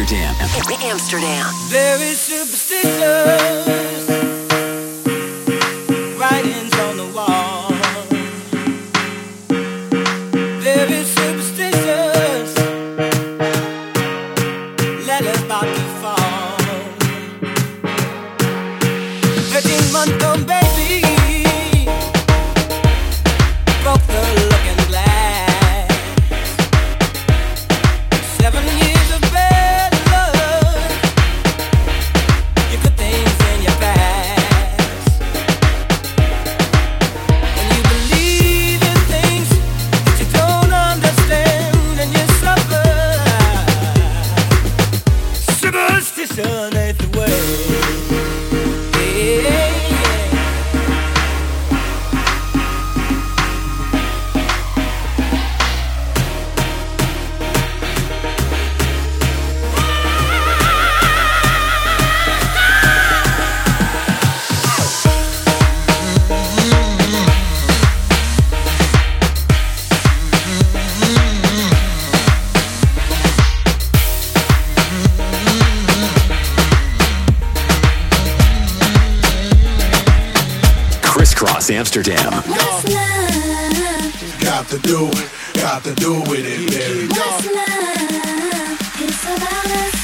Amsterdam. Amsterdam. Very superstitious. Dance Amsterdam. Got to do it, got to do it, baby. What's love? It's about us.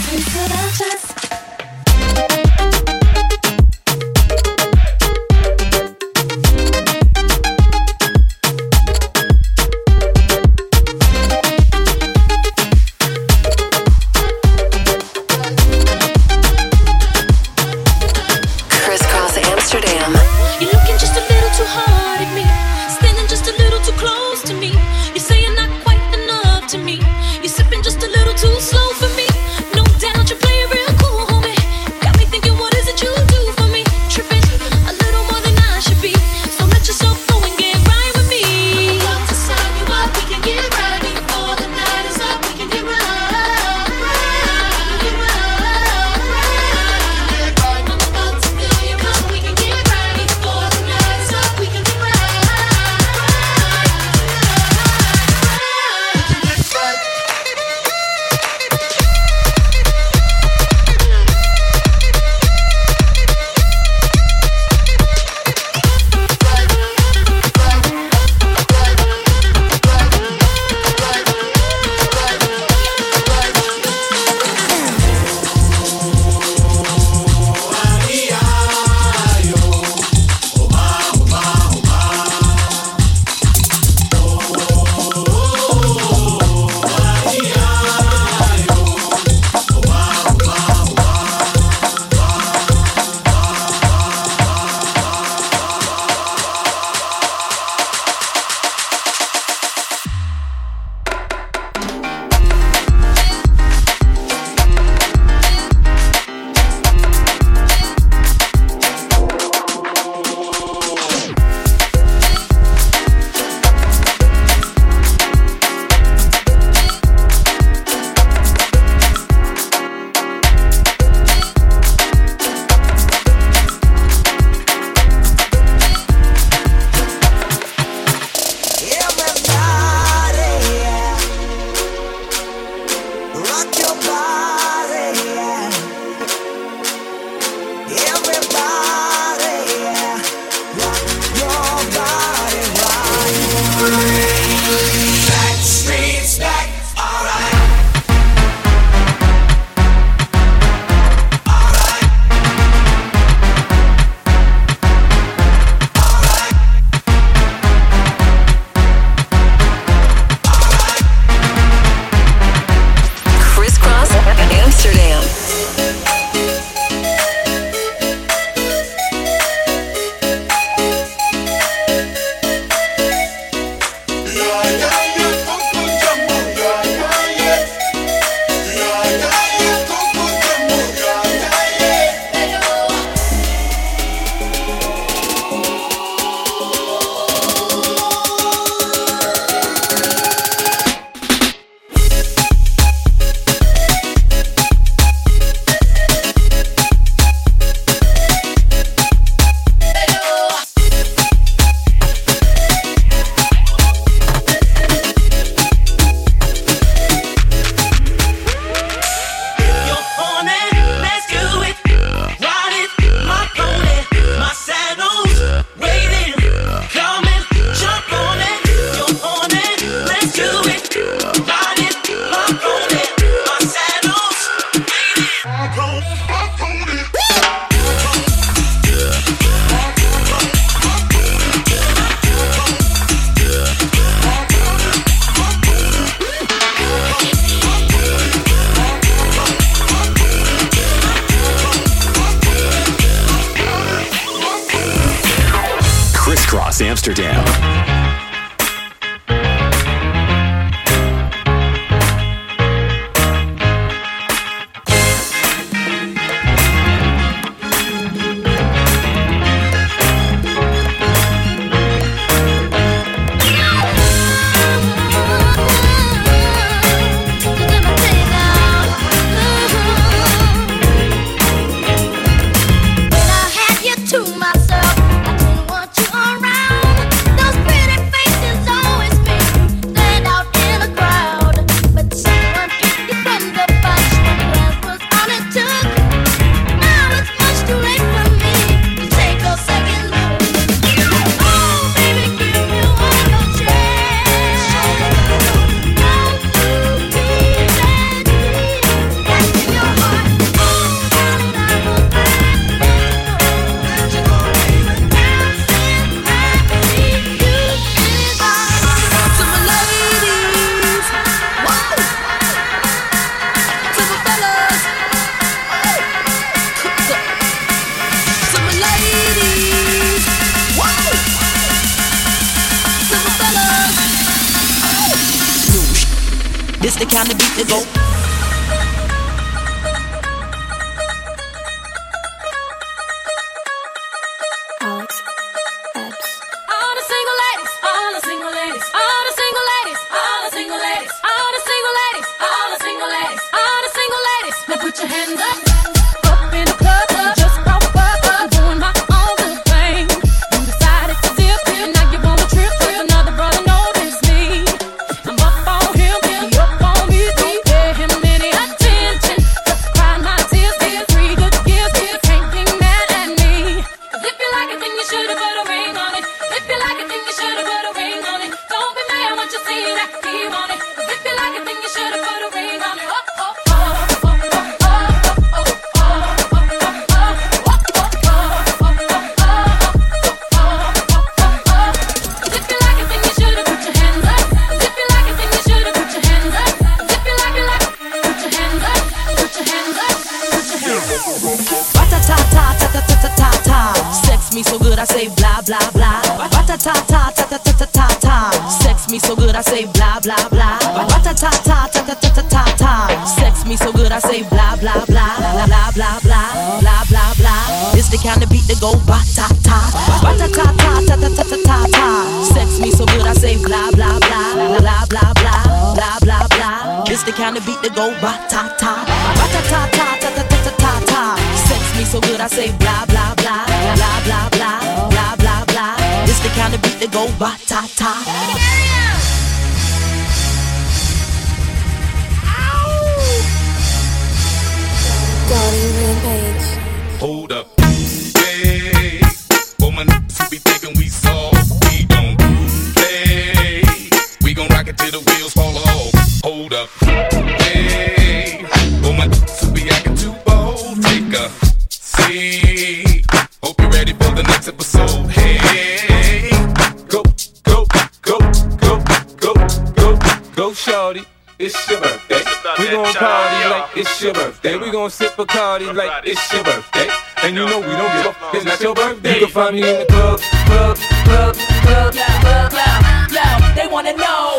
Like it's your birthday. And you know we don't give a fuck, it's not your birthday. You can find me in the club, club, club, club, club, club, club. They wanna know.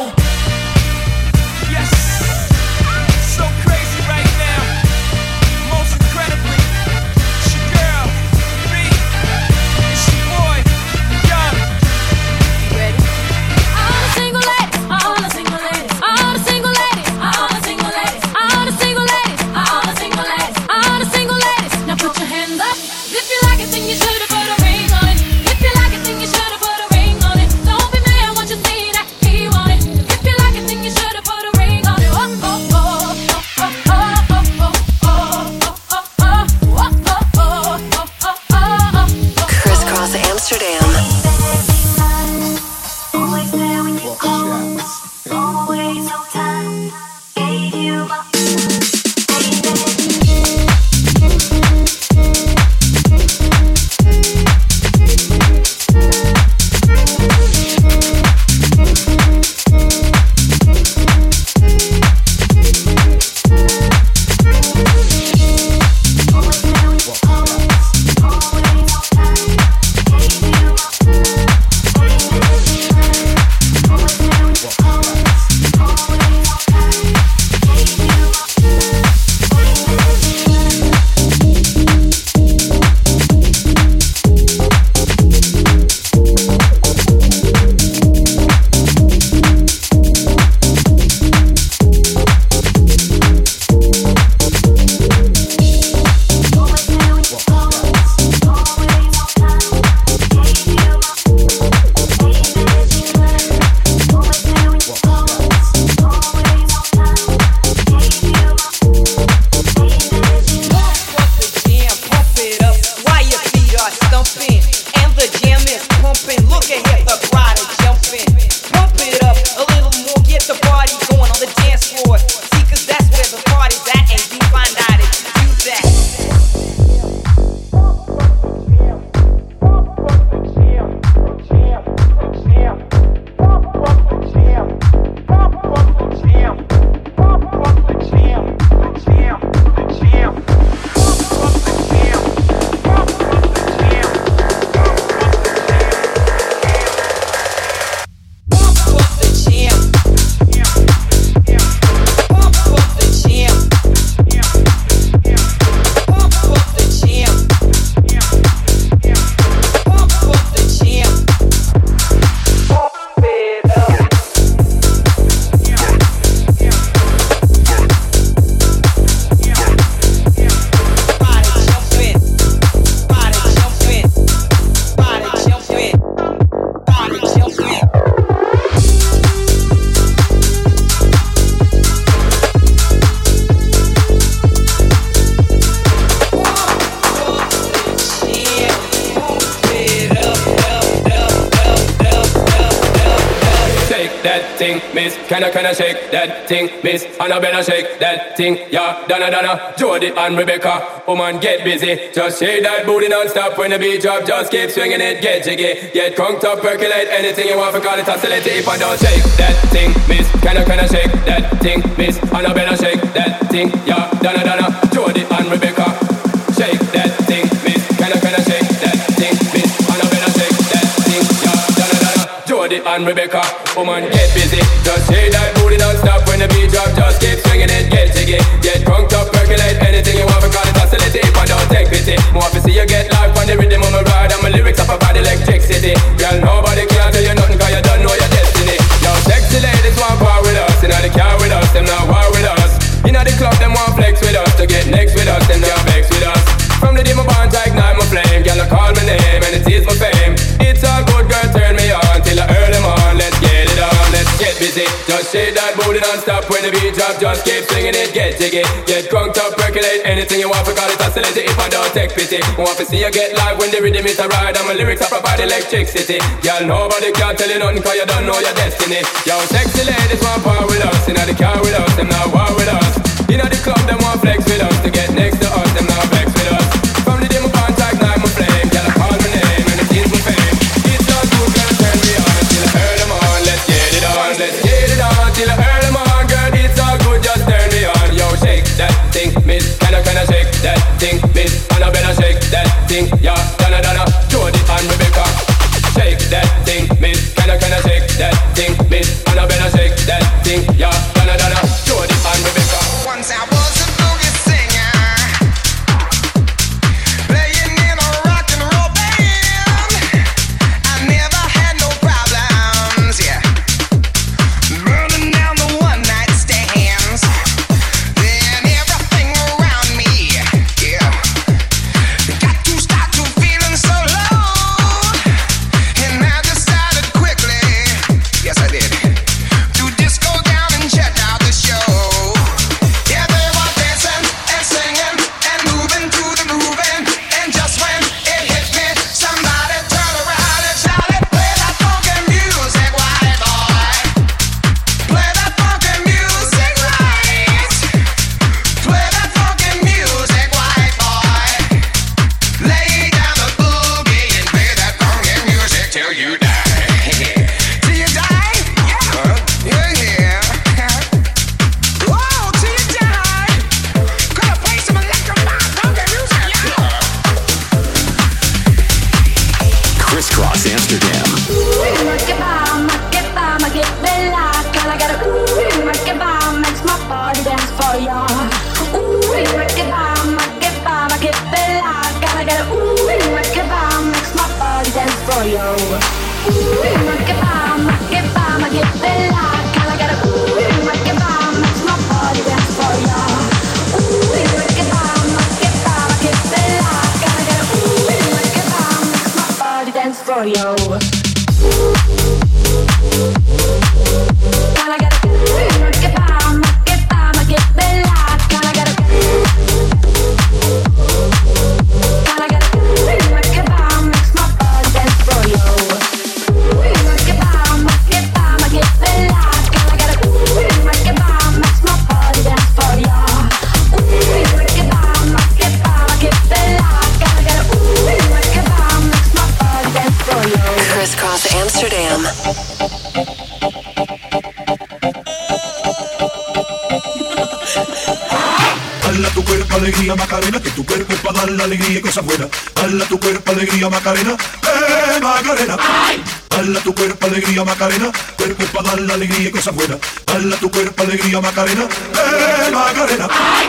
thing, Miss. Annabella shake that thing, yeah, Donna Donna, Jody and Rebecca. Woman, get busy, just shake that booty non-stop when the beat drop, just keep swinging it, get jiggy, get conked up, percolate anything you want for call it oscillate. If I don't shake that thing, Miss, can I can I shake that thing, Miss? Annabella shake that thing, yeah, Donna Donna, Jody and Rebecca, shake that. Jody and Rebecca. Woman, get busy. Just say that booty don't stop when the beat drop. Just keep swinging it, get jiggy, get crazy. non-stop when the beat drop. Just keep singing it, get jiggy. Get crunked up, percolate Anything you want. For call it oscillate If I don't take pity. Want to see you get live when the rhythm is a ride And my lyrics are provide electricity. Y'all nobody can tell you nothing Cause you don't know your destiny. Yo, sexy ladies want power with us. Inna the car with us, them not war with us. Inna the club, them want flex with us To get next to pa' dar la alegría y cosas buenas. Dale tu cuerpo alegría, Macarena, eh, Macarena. ¡Ay! Dale tu cuerpo alegría, Macarena, cuerpo pa' dar la alegría y cosas buenas. Dale tu cuerpo alegría, Macarena, eh, Macarena. ¡Ay!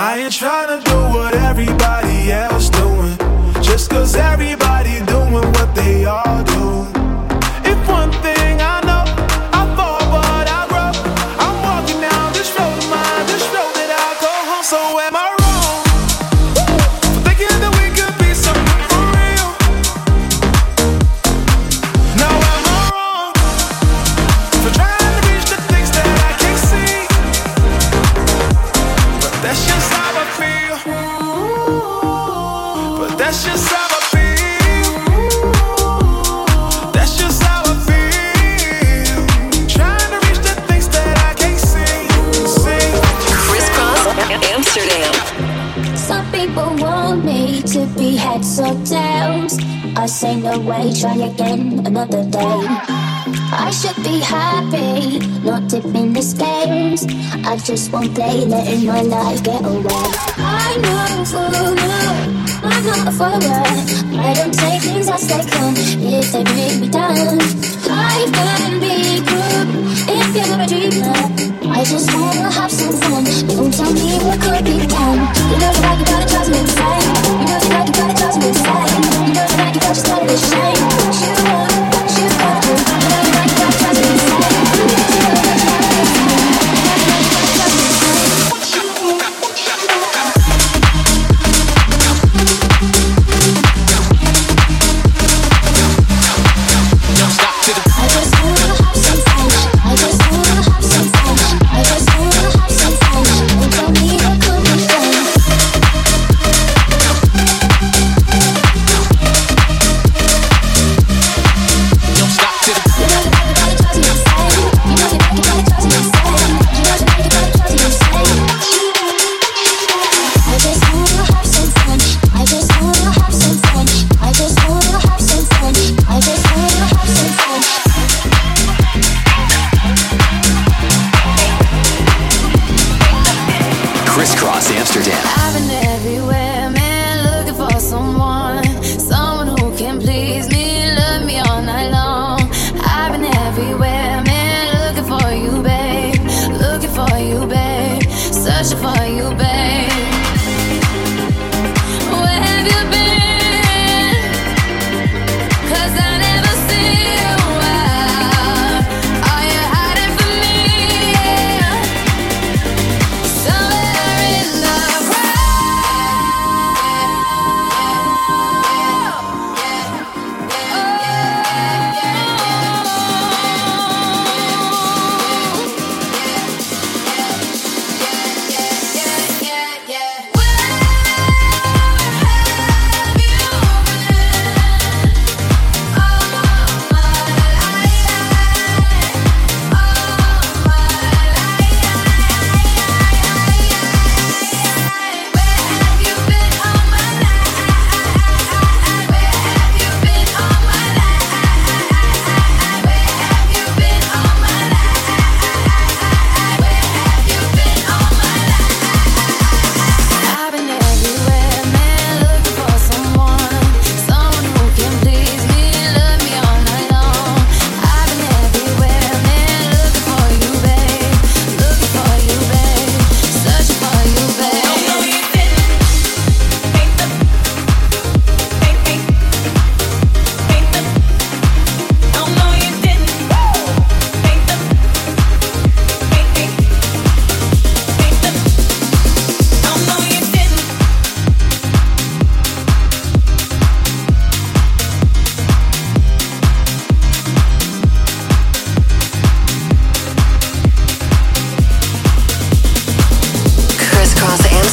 I ain't trying to do what everybody else just won't play, letting my life get away. I know for now, I'm not a forward. I don't take things as they come if they bring me down. I can be cruel if you're a dreamer. I just want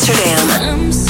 Amsterdam.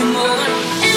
You more.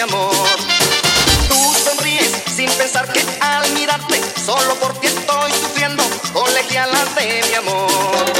amor. Tú sonríes sin pensar que al mirarte, solo por ti estoy sufriendo, colegiala de mi amor.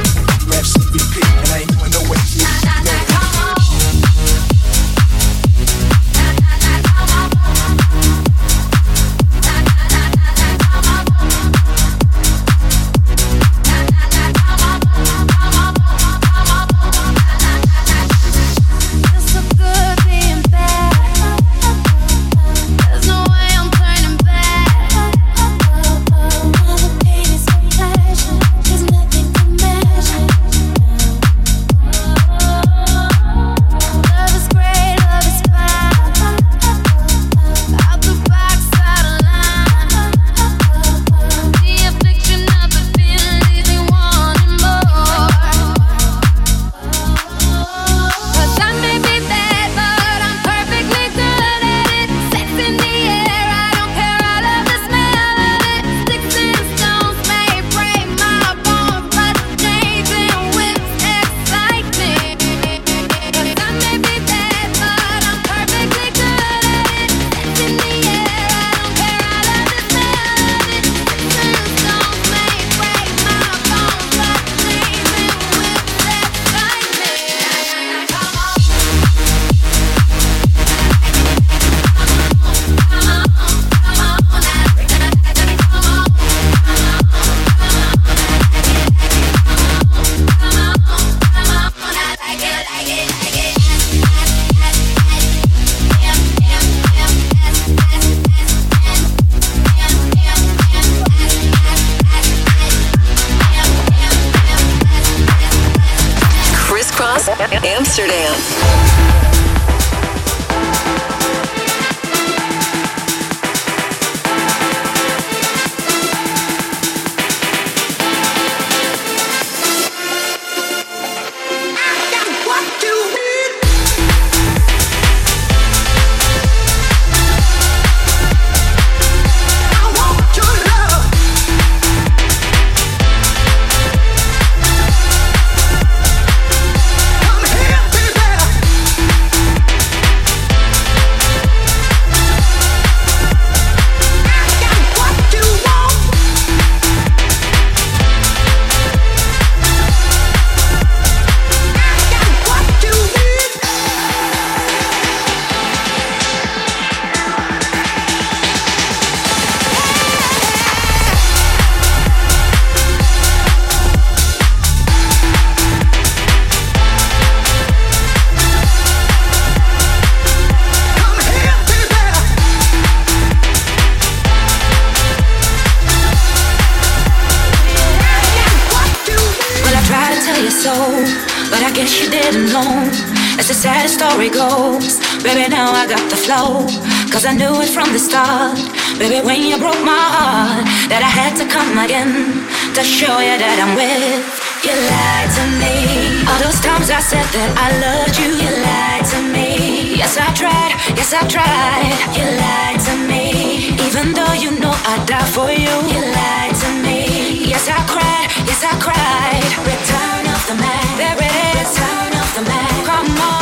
Baby, now I got the flow. Cause I knew it from the start. Baby, when you broke my heart, that I had to come again to show you that I'm with. You lied to me. All those times I said that I loved you, you lied to me. Yes, I tried. Yes, I tried. You lied to me. Even though you know I'd die for you, you lied to me. Yes, I cried. Yes, I cried. Return of the Mack. There it is. Return of the Mack. Come on.